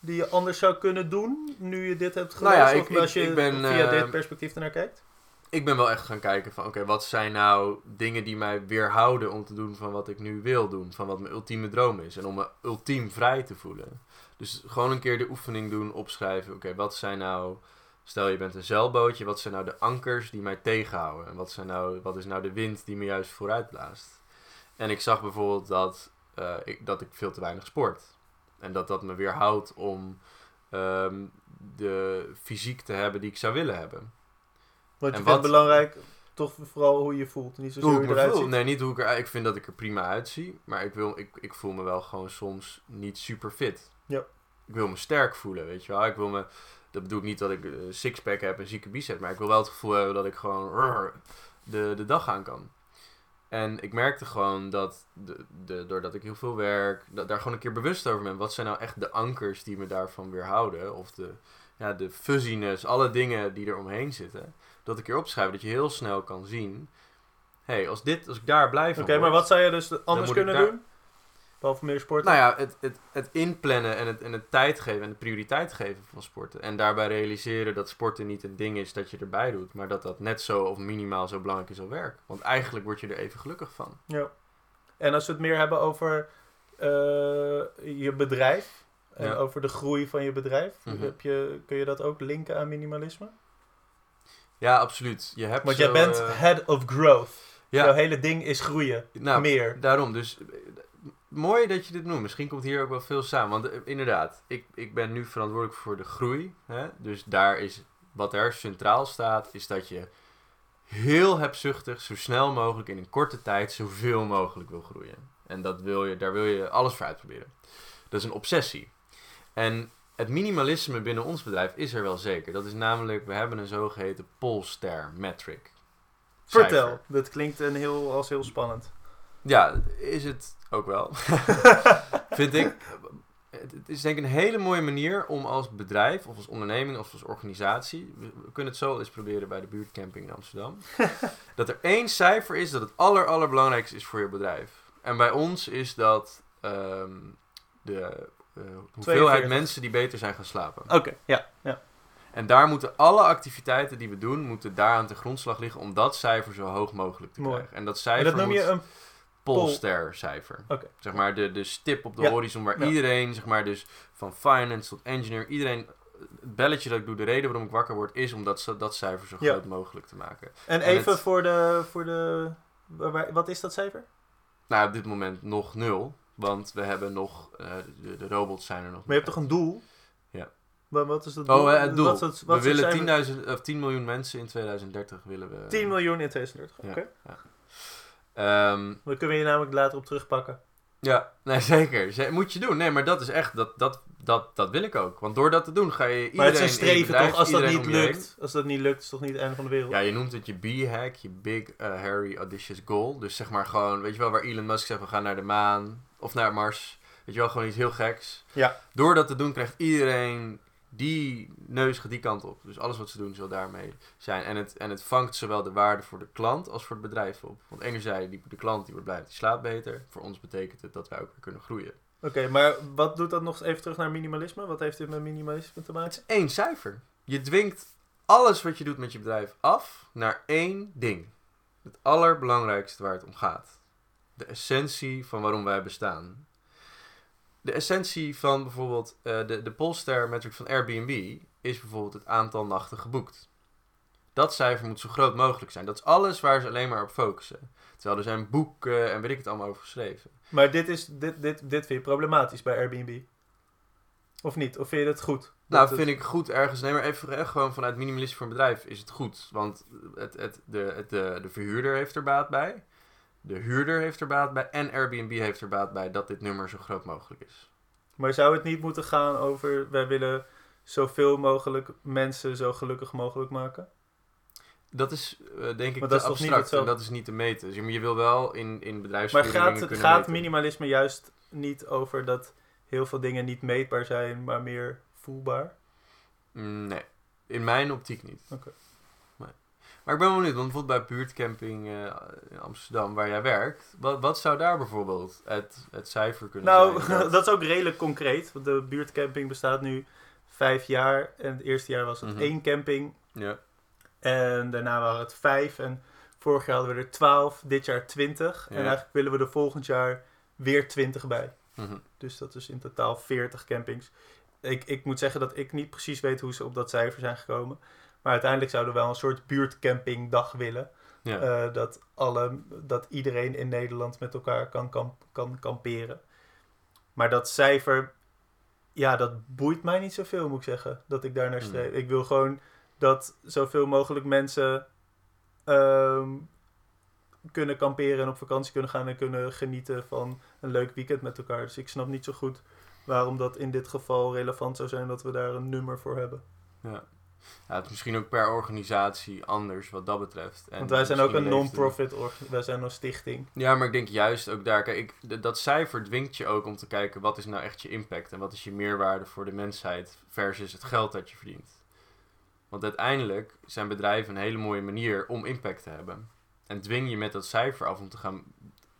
die je anders zou kunnen doen nu je dit hebt Nou gelezen? ja, of als je ik- ik ben, via eh, dit perspectief ernaar kijkt? ik ben wel echt gaan kijken van, oké, wat zijn nou dingen die mij weerhouden om te doen van wat ik nu wil doen, van wat mijn ultieme droom is en om me ultiem vrij te voelen. Dus gewoon een keer de oefening doen, opschrijven, oké, wat zijn nou, stel je bent een zeilbootje, wat zijn nou de ankers die mij tegenhouden en wat, zijn nou, wat is nou de wind die me juist vooruit blaast. En ik zag bijvoorbeeld dat, eh, ik, dat ik veel te weinig sport en dat dat me weerhoudt om ehm, de fysiek te hebben die ik zou willen hebben. Want je en wat- belangrijk toch vooral hoe je voelt. Niet zozeer Hoe je eruit ziet. Nee, niet hoe ik eruit... Ik vind dat ik er prima uitzie. Maar ik, wil, ik, ik voel me wel gewoon soms niet super fit. Ja. Ik wil me sterk voelen, weet je wel. Ik wil me... Dat bedoel ik niet dat ik een sixpack heb en zieke bicep. Maar ik wil wel het gevoel hebben dat ik gewoon rrr, de, de dag aan kan. En ik merkte gewoon dat, de, de, doordat ik heel veel werk, dat daar gewoon een keer bewust over ben. Wat zijn nou echt de ankers die me daarvan weerhouden? Of de, ja, de fuzziness, alle dingen die er omheen zitten. Dat ik hier opschrijf, dat je heel snel kan zien. Hé, hey, als, dit, als ik daar blij van Oké, maar wat zou je dus anders kunnen daar- doen? Behalve meer sporten? Nou ja, het, het, het inplannen en het, en het tijd geven en de prioriteit geven van sporten. En daarbij realiseren dat sporten niet een ding is dat je erbij doet. Maar dat dat net zo of minimaal zo belangrijk is als werk. Want eigenlijk word je er even gelukkig van. Ja. En als we het meer hebben over eh, je bedrijf en Ja. over de groei van je bedrijf, Mhm. heb je, kun je dat ook linken aan minimalisme? Ja, absoluut. Je hebt Want zo, jij bent eh, head of growth. ja, Jouw hele ding is groeien. nou, meer. Daarom, dus mooi dat je dit noemt. Misschien komt hier ook wel veel samen. Want eh, inderdaad, ik, ik ben nu verantwoordelijk voor de groei. Hè? Dus daar is, wat er centraal staat, is dat je heel hebzuchtig, zo snel mogelijk in een korte tijd, zoveel mogelijk wil groeien. En dat wil je, daar wil je alles voor uitproberen. Dat is een obsessie. En het minimalisme binnen ons bedrijf is er wel zeker. Dat is namelijk, we hebben een zogeheten Polster metric. Vertel. Dat klinkt een heel, als heel spannend. Ja, is het ook wel. *laughs* Vind ik. Het is denk ik een hele mooie manier om als bedrijf of als onderneming of als organisatie. We, we kunnen het zo eens proberen bij de buurtcamping in Amsterdam. *laughs* dat er één cijfer is dat het aller, allerbelangrijkste is voor je bedrijf. En bij ons is dat ehm, de eh, hoeveelheid 42. mensen die beter zijn gaan slapen. Oké, ja. ja. En daar moeten alle activiteiten die we doen, moeten daar aan de grondslag liggen om dat cijfer zo hoog mogelijk te Mooi. krijgen. En dat En cijfer dat noem moet je een... polstercijfer. Zeg maar de, de stip op de Ja. horizon waar Ja. iedereen, zeg maar dus van finance tot engineer, iedereen, het belletje dat ik doe, de reden waarom ik wakker word, is om dat, dat cijfer zo groot mogelijk te maken. En En even het- voor de... Voor de wat is dat cijfer? Nou, op dit moment nog nul. Want we hebben nog, eh, de, de robots zijn er nog. Maar je hebt toch een doel? Ja. Maar wat is dat Oh, het doel. Wat is het- wat we willen cijfer? 10.000 of 10 miljoen mensen in 2030 willen we. 10 miljoen in 2030. Ja. Oké. Ja. Dan kunnen we je namelijk later op terugpakken. ja, nee, *laughs* zeker. Ze- Moet je doen. Nee, maar dat is echt, dat, dat, dat, dat wil ik ook. Want door dat te doen ga je iedereen Maar het je streven bedrijf, toch? Als dat niet lukt. Als dat niet lukt, is het toch niet het einde van de wereld? Ja, je noemt het je B-hack, je Big eh, Harry Audacious Goal. Dus zeg maar gewoon, weet je wel, waar Elon Musk zegt, we gaan naar de maan of naar Mars. Weet je wel, gewoon iets heel geks. Ja. Door dat te doen krijgt iedereen die neus gaat die kant op. Dus alles wat ze doen zal daarmee zijn. En het, en het vangt zowel de waarde voor de klant als voor het bedrijf op. Want enerzijds, die, de klant die wordt blij, die slaapt beter. Voor ons betekent het dat wij ook weer kunnen groeien. Oké, maar wat doet dat nog even terug naar minimalisme? Wat heeft dit met minimalisme te maken? Eén cijfer. Je dwingt alles wat je doet met je bedrijf af naar één ding. Het allerbelangrijkste waar het om gaat. De essentie van waarom wij bestaan. De essentie van bijvoorbeeld eh, de, de Polestar metric van Airbnb is bijvoorbeeld het aantal nachten geboekt. Dat cijfer moet zo groot mogelijk zijn. Dat is alles waar ze alleen maar op focussen. Terwijl er zijn boeken en weet ik het allemaal over geschreven. Maar dit, is, dit, dit, dit vind je problematisch bij Airbnb? Of niet? Of vind je het goed? Nou, Dat vind ik goed ergens. Nee, maar even echt gewoon vanuit minimalisme voor een bedrijf is het goed. Want het, het, de, het, de, de verhuurder heeft er baat bij. De huurder heeft er baat bij. En Airbnb heeft er baat bij dat dit nummer zo groot mogelijk is. Maar zou het niet moeten gaan over... Wij willen zoveel mogelijk mensen zo gelukkig mogelijk maken? Dat is eh, denk ik Maar te dat is abstract en dat is niet te meten. Dus je, je wil wel in, in Maar bedrijfsvoering gaat, dingen het, gaat meten. minimalisme juist niet over dat heel veel dingen niet meetbaar zijn, maar meer voelbaar? Mm, Nee, in mijn optiek niet. Oké. Maar ik ben wel benieuwd, want bijvoorbeeld bij buurtcamping eh, in Amsterdam, waar jij werkt, wat, wat zou daar bijvoorbeeld het, het cijfer kunnen Nou, zijn? *laughs* dat is ook redelijk concreet. Want de buurtcamping bestaat nu vijf jaar. En het eerste jaar was het Mhm. één camping. Ja, En daarna waren het vijf. En vorig jaar hadden we er twaalf. Dit jaar twintig. Ja. En eigenlijk willen we er volgend jaar weer twintig bij. mhm. Dus dat is in totaal 40 campings. Ik, ik moet zeggen dat ik niet precies weet hoe ze op dat cijfer zijn gekomen. Maar uiteindelijk zouden we wel een soort buurtcampingdag willen. ja. Eh, dat, alle, dat iedereen in Nederland met elkaar kan, kan, kan kamperen. Maar dat cijfer, ja, dat boeit mij niet zoveel, moet ik zeggen. Dat ik daar naar Hmm. streef. Ik wil gewoon dat zoveel mogelijk mensen ehm, kunnen kamperen en op vakantie kunnen gaan en kunnen genieten van een leuk weekend met elkaar. Dus ik snap niet zo goed waarom dat in dit geval relevant zou zijn dat we daar een nummer voor hebben. Ja. Ja, het is misschien ook per organisatie anders wat dat betreft. En Want wij zijn ook een non-profit, wij zijn een stichting. Ja, maar ik denk juist ook daar, kijk, ik, dat cijfer dwingt je ook om te kijken wat is nou echt je impact en wat is je meerwaarde voor de mensheid versus het geld dat je verdient. Want uiteindelijk zijn bedrijven een hele mooie manier om impact te hebben. En dwing je met dat cijfer af om te gaan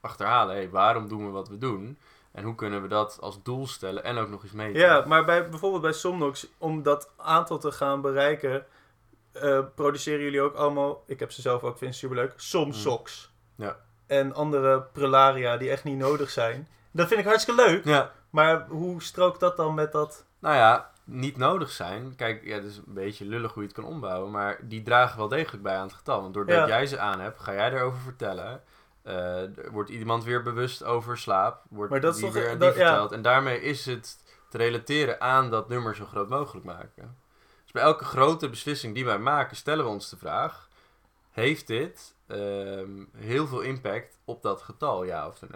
achterhalen, hé, waarom doen we wat we doen? En hoe kunnen we dat als doel stellen en ook nog eens meten? Ja, maar bij, bijvoorbeeld bij Somnox, om dat aantal te gaan bereiken, eh, produceren jullie ook allemaal, ik heb ze zelf ook, vind ze superleuk, Somsox. Mm. Ja. En andere prelaria die echt niet nodig zijn. Dat vind ik hartstikke leuk, Ja, maar hoe strookt dat dan met dat? Nou ja, niet nodig zijn. Kijk, ja, het is een beetje lullig hoe je het kan ombouwen. Maar die dragen wel degelijk bij aan het getal. Want doordat Ja. jij ze aan hebt, ga jij erover vertellen. Eh, wordt iemand weer bewust over slaap. Wordt Maar dat is die toch- weer aan die dat- ja. verteld. En daarmee is het te relateren aan dat nummer zo groot mogelijk maken. Dus bij elke grote beslissing die wij maken, stellen we ons de vraag... Heeft dit ehm, heel veel impact op dat getal, ja of nee?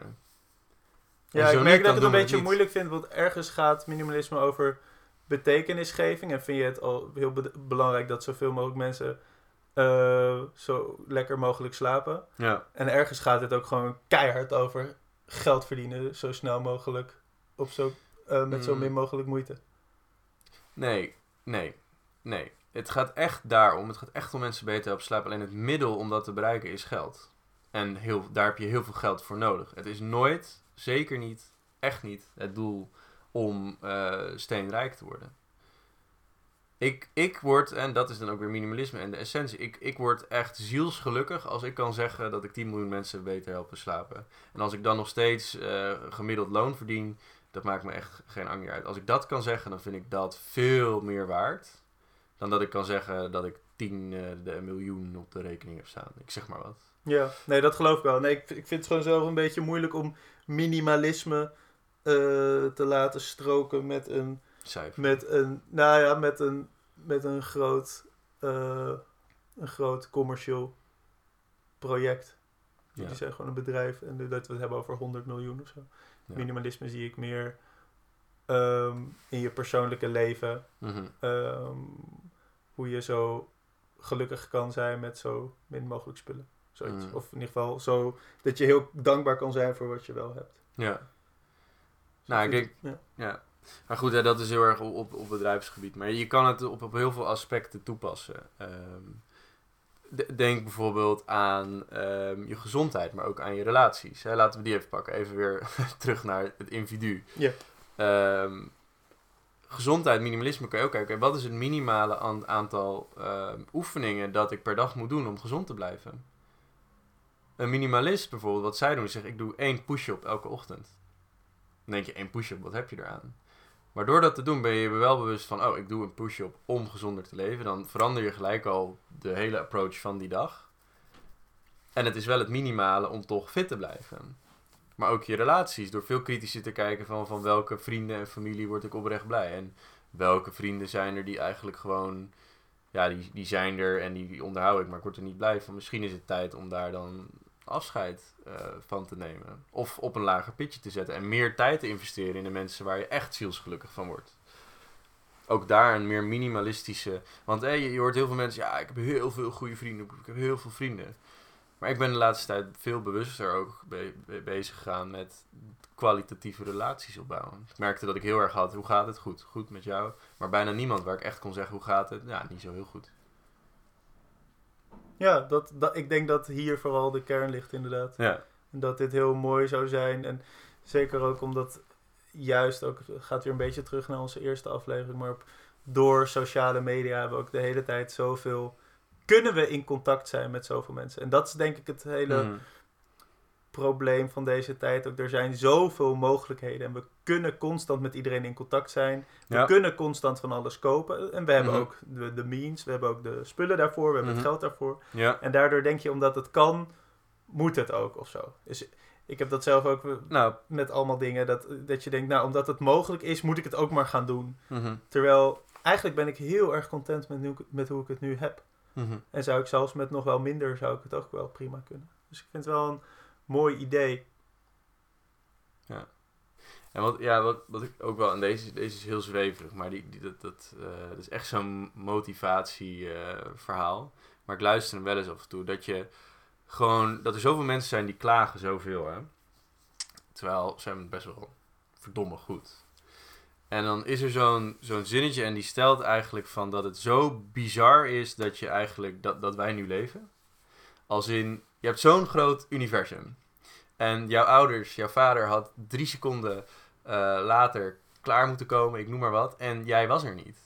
Ja, ik merk niet, dat ik het een beetje moeilijk vind, want ergens gaat minimalisme over betekenisgeving. En vind je het al heel be- belangrijk dat zoveel mogelijk mensen eh, zo lekker mogelijk slapen. Ja. En ergens gaat het ook gewoon keihard over geld verdienen zo snel mogelijk op zo, eh, met zo Mm. min mogelijk moeite. Nee, nee, nee. Het gaat echt daarom. Het gaat echt om mensen beter helpen slapen. Alleen het middel om dat te bereiken is geld. En heel, daar heb je heel veel geld voor nodig. Het is nooit, zeker niet, echt niet het doel om eh, steenrijk te worden. Ik, ik word, en dat is dan ook weer minimalisme en de essentie, ik, ik word echt zielsgelukkig als ik kan zeggen dat ik 10 miljoen mensen beter helpen slapen. En als ik dan nog steeds eh, gemiddeld loon verdien, dat maakt me echt geen anger uit. Als ik dat kan zeggen, dan vind ik dat veel meer waard. Dan dat ik kan zeggen dat ik 10 eh, de miljoen op de rekening heb staan. Ik zeg maar wat. Ja, nee, dat geloof ik wel. Nee, ik, ik vind het gewoon zelf een beetje moeilijk om minimalisme eh, te laten stroken met een, Cijfer. met een, nou ja, met een, met een groot, eh, een groot commercieel project. Ja. Die zijn gewoon een bedrijf en dat we het hebben over 100 miljoen of zo. Ja. Minimalisme zie ik meer ehm, in je persoonlijke leven. Mhm. ehm, hoe je zo gelukkig kan zijn met zo min mogelijk spullen. Zoiets. Mm. Of in ieder geval zo dat je heel dankbaar kan zijn voor wat je wel hebt. Ja. Nou, ik denk, Ja. ja. Maar goed, hè, dat is heel erg op, op, bedrijfsgebied. Maar je kan het op, op heel veel aspecten toepassen. Ehm, de- denk bijvoorbeeld aan ehm, je gezondheid, maar ook aan je relaties. Hè. Laten we die even pakken. Even weer *laughs* terug naar het individu. Ja. Ehm, gezondheid, minimalisme, kan je ook kijken. Wat is het minimale aan- aantal oefeningen dat ik per dag moet doen om gezond te blijven? Een minimalist bijvoorbeeld, wat zij doen, is zeggen: ik doe één push-up elke ochtend. Dan denk je, één push-up, wat heb je eraan? Maar door dat te doen ben je je wel bewust van, oh, ik doe een push-up om gezonder te leven. Dan verander je gelijk al de hele approach van die dag. En het is wel het minimale om toch fit te blijven. Maar ook je relaties, door veel kritischer te kijken van, van welke vrienden en familie word ik oprecht blij. En welke vrienden zijn er die eigenlijk gewoon, ja, die, die zijn er en die, die onderhoud ik, maar ik word er niet blij van. Misschien is het tijd om daar dan afscheid eh, van te nemen. Of op een lager pitje te zetten en meer tijd te investeren in de mensen waar je echt zielsgelukkig van wordt. Ook daar een meer minimalistische. Want hé, je, hoort heel veel mensen, ja, ik heb heel veel goede vrienden, ik heb heel veel vrienden. Maar ik ben de laatste tijd veel bewuster ook be- be- bezig gegaan met kwalitatieve relaties opbouwen. Ik merkte dat ik heel erg had, hoe gaat het? Goed, goed met jou. Maar bijna niemand waar ik echt kon zeggen, hoe gaat het? Ja, niet zo heel goed. Ja, dat, dat, ik denk dat hier vooral de kern ligt inderdaad. Ja, En dat dit heel mooi zou zijn. En zeker ook omdat juist ook, het gaat weer een beetje terug naar onze eerste aflevering, maar op, door sociale media hebben we ook de hele tijd zoveel, kunnen we in contact zijn met zoveel mensen. En dat is denk ik het hele Mhm. Probleem van deze tijd ook. Er zijn zoveel mogelijkheden en we kunnen constant met iedereen in contact zijn. We Ja. kunnen constant van alles kopen. En we hebben Mhm. ook de, de means, we hebben ook de spullen daarvoor, we hebben Mhm. het geld daarvoor. ja. En daardoor denk je, omdat het kan, moet het ook of zo. Dus ik heb dat zelf ook Nou, met allemaal dingen. Dat, dat je denkt, nou, omdat het mogelijk is, moet ik het ook maar gaan doen. mhm, Terwijl, eigenlijk ben ik heel erg content met, nu, met hoe ik het nu heb. mhm. En zou ik zelfs met nog wel minder, zou ik het ook wel prima kunnen. Dus ik vind het wel een mooi idee. En wat, ja, wat, wat ik ook wel, en deze, deze is heel zweverig, maar die, die, dat, dat, eh, dat is echt zo'n motivatieverhaal. maar ik luister hem wel eens af en toe, dat je gewoon, dat er zoveel mensen zijn die klagen zoveel, hè. Terwijl ze hebben het best wel verdomme goed. En dan is er zo'n zo'n zinnetje en die stelt eigenlijk van dat het zo bizar is dat je eigenlijk, dat, dat wij nu leven. Als in, je hebt zo'n groot universum. En jouw ouders, jouw vader had drie seconden eh, later klaar moeten komen, ik noem maar wat. En jij was er niet.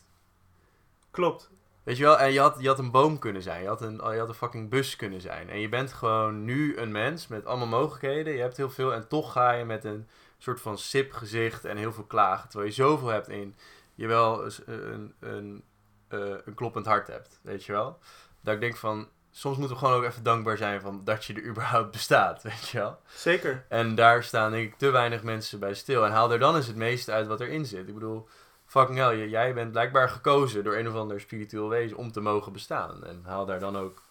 Klopt. Weet je wel, en je had, je had een boom kunnen zijn. Je had een, je had een fucking bus kunnen zijn. En je bent gewoon nu een mens met allemaal mogelijkheden. Je hebt heel veel en toch ga je met een soort van sip gezicht en heel veel klagen. Terwijl je zoveel hebt in je wel eens een, een, eh, een kloppend hart hebt. Weet je wel? Dat ik denk van, soms moeten we gewoon ook even dankbaar zijn van dat je er *laughs* überhaupt bestaat. Weet je wel? Zeker. En daar staan denk ik te weinig mensen bij stil. En haal er dan eens het meeste uit wat erin zit. Ik bedoel, fucking hell, jij bent blijkbaar gekozen door een of ander spiritueel wezen om te mogen bestaan. En haal daar dan ook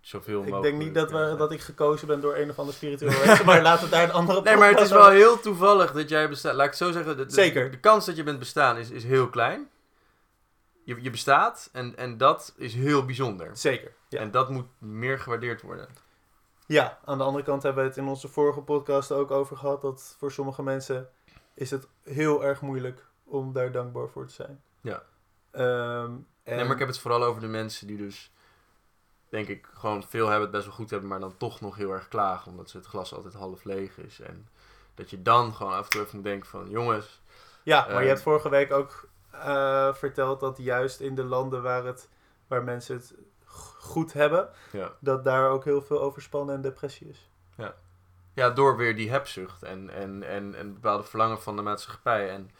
zoveel Ik mogelijk... denk niet dat, we, eh, dat ik gekozen ben door een of ander spiritueel *laughs* wezen, maar laten we daar een andere Nee, maar het is wel heel toevallig dat jij bestaat. Laat ik het zo zeggen. De, de- Zeker. De, kans dat je bent bestaan is, is heel klein. Je, je bestaat en, en dat is heel bijzonder. Zeker. Ja. En dat moet meer gewaardeerd worden. ja, aan de andere kant hebben we het in onze vorige podcast ook over gehad dat voor sommige mensen is het heel erg moeilijk om daar dankbaar voor te zijn. Ja. Ehm, en Nee, maar ik heb het vooral over de mensen die dus, denk ik, gewoon veel hebben, het best wel goed hebben, maar dan toch nog heel erg klagen, omdat ze het glas altijd half leeg is. En dat je dan gewoon af en toe even moet denken van, jongens, Ja, maar Ehm, je hebt vorige week ook eh, verteld dat juist in de landen waar, het, waar mensen het goed hebben, ja. dat daar ook heel veel overspannen en depressie is. ja, door weer die hebzucht en, en, en, en bepaalde verlangen van de maatschappij. En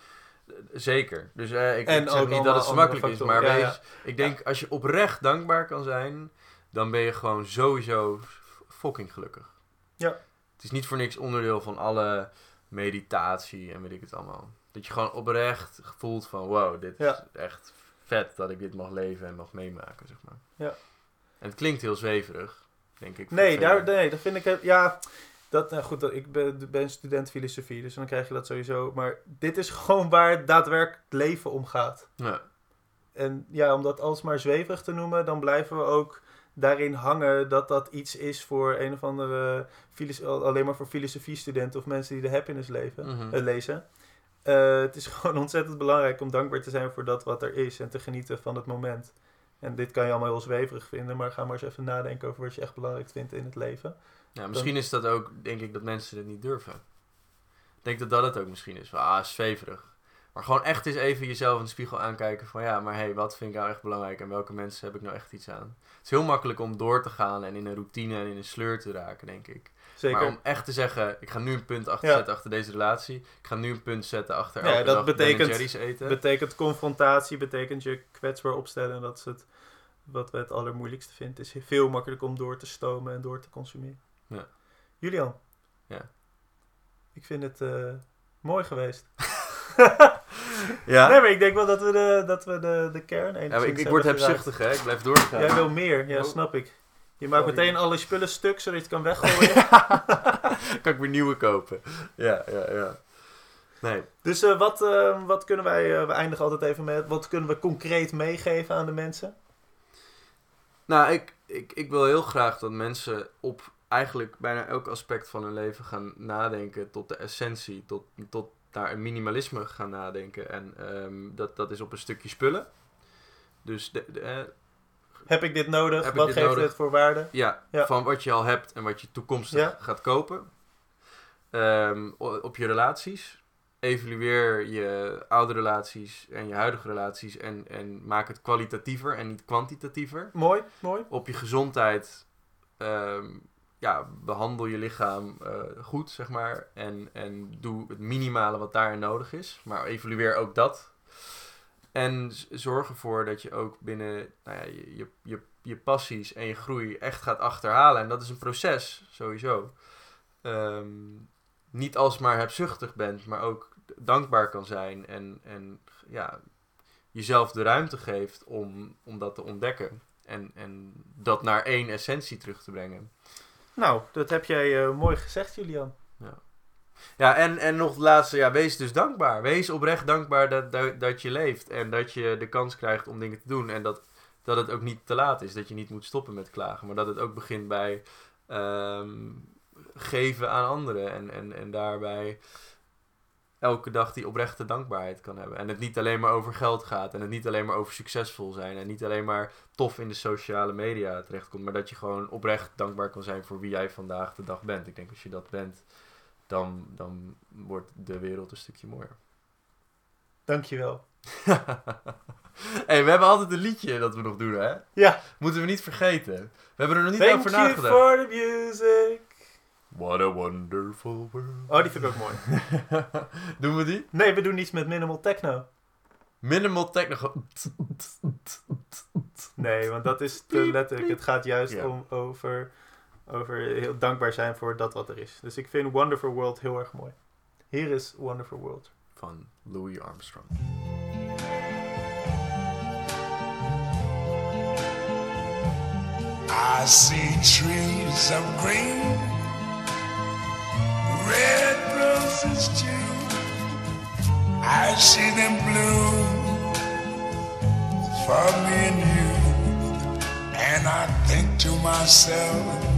eh, zeker. Dus eh, ik, zeg niet dat het makkelijk is, maar wees, ik denk als je oprecht dankbaar kan zijn, dan ben je gewoon sowieso fucking gelukkig. Ja. Het is niet voor niks onderdeel van alle meditatie en weet ik het allemaal. Dat je gewoon oprecht voelt van wow, dit Ja. is echt vet dat ik dit mag leven en mag meemaken, zeg maar. Ja. En het klinkt heel zweverig, denk ik. Nee, daar, nee, dat vind ik... Ja, dat, nou goed, dat- ik ben, ben student filosofie, dus dan krijg je dat sowieso. Maar dit is *laughs* gewoon waar het daadwerkelijk leven om gaat. Ja. En ja, om dat alsmaar zweverig te noemen, dan blijven we ook daarin hangen dat dat iets is voor een of andere... alleen maar voor filosofiestudenten of mensen die de happiness leven, Mhm. eh, lezen. Eh, het is *laughs* gewoon ontzettend belangrijk om dankbaar te zijn voor dat wat er is en te genieten van het moment. En dit kan je allemaal heel zweverig vinden, maar ga maar eens even nadenken over wat je echt belangrijk vindt in het leven. Ja, misschien is dat ook, denk ik, dat mensen het niet durven. Ik denk dat dat het ook misschien is. Van, ah, zweverig. Maar gewoon echt eens even jezelf in de spiegel aankijken van ja, maar hé, hey, wat vind ik nou echt belangrijk en welke mensen heb ik nou echt iets aan? Het is heel makkelijk om door te gaan en in een routine en in een sleur te raken, denk ik. Zeker. Maar om echt te zeggen, ik ga nu een punt achter Ja. zetten achter deze relatie. Ik ga nu een punt zetten achter Ja, elke dat betekent- eten. betekent confrontatie, betekent je kwetsbaar opstellen. En dat is het, wat we het allermoeilijkste vinden. Het is veel makkelijker om door te stomen en door te consumeren. Ja. Julian. Ja. Ik vind het eh, mooi geweest. *laughs* ja? Nee, maar ik denk wel dat we de, dat we de, de kern Ja, maar ik, ik word hebzuchtig, hè? Ik blijf doorgaan. Jij wil meer, ja, snap ik. Je maakt meteen alle spullen stuk, zodat je het kan weggooien. *laughs* *laughs* kan ik weer nieuwe kopen. Ja, ja, ja. Nee. dus eh, wat, eh, wat kunnen wij, eh, we eindigen altijd even met, wat kunnen we concreet meegeven aan de mensen? Nou, ik, ik, ik wil heel graag dat mensen op eigenlijk bijna elk aspect van hun leven gaan nadenken tot de essentie, tot, tot naar een minimalisme gaan nadenken. En ehm, dat, dat is op een stukje spullen. Dus de, de, Heb ik dit nodig? Heb wat dit geeft nodig? het voor waarde? ja, Ja. van wat je al hebt en wat je toekomstig Ja. gaat kopen. Ehm, op je relaties. Evalueer je oude relaties en je huidige relaties en, en maak het kwalitatiever en niet kwantitatiever. Mooi, mooi. op je gezondheid. ehm, ja, behandel je lichaam eh, goed, zeg maar. En, en doe het minimale wat daarin nodig is. Maar evalueer ook dat. En zorg ervoor dat je ook binnen nou ja, je, je, je, passies en je groei echt gaat achterhalen. En dat is een proces, sowieso. Ehm, niet alsmaar hebzuchtig bent, maar ook dankbaar kan zijn. En, en ja, jezelf de ruimte geeft om, om dat te ontdekken. En, en dat naar één essentie terug te brengen. Nou, dat heb jij eh, mooi gezegd, Julian. Ja, en, en nog het laatste, ja, wees dus dankbaar. Wees oprecht dankbaar dat, dat, dat je leeft. En dat je de kans krijgt om dingen te doen. En dat, dat het ook niet te laat is. Dat je niet moet stoppen met klagen. Maar dat het ook begint bij ehm, geven aan anderen. En, en, en daarbij elke dag die oprechte dankbaarheid kan hebben. En het niet alleen maar over geld gaat. En het niet alleen maar over succesvol zijn. En niet alleen maar tof in de sociale media terechtkomt. Maar dat je gewoon oprecht dankbaar kan zijn voor wie jij vandaag de dag bent. Ik denk als je dat bent, dan, dan wordt de wereld een stukje mooier. Dankjewel. *laughs* hey, we hebben altijd een liedje dat we nog doen, hè? Ja, Moeten we niet vergeten. We hebben er nog niet thank over you nagedacht. for the music. What a wonderful world. Oh, die vind ik ook mooi. *laughs* doen we die? Nee, we doen iets met minimal techno. Minimal techno. Nee, want dat is te letterlijk. Het gaat juist om over, over heel dankbaar zijn voor dat wat er is. Dus ik vind Wonderful World heel erg mooi. Hier is Wonderful World. Van Louis Armstrong. I see trees of green, red roses too. I see them bloom for me and you. And I think to myself,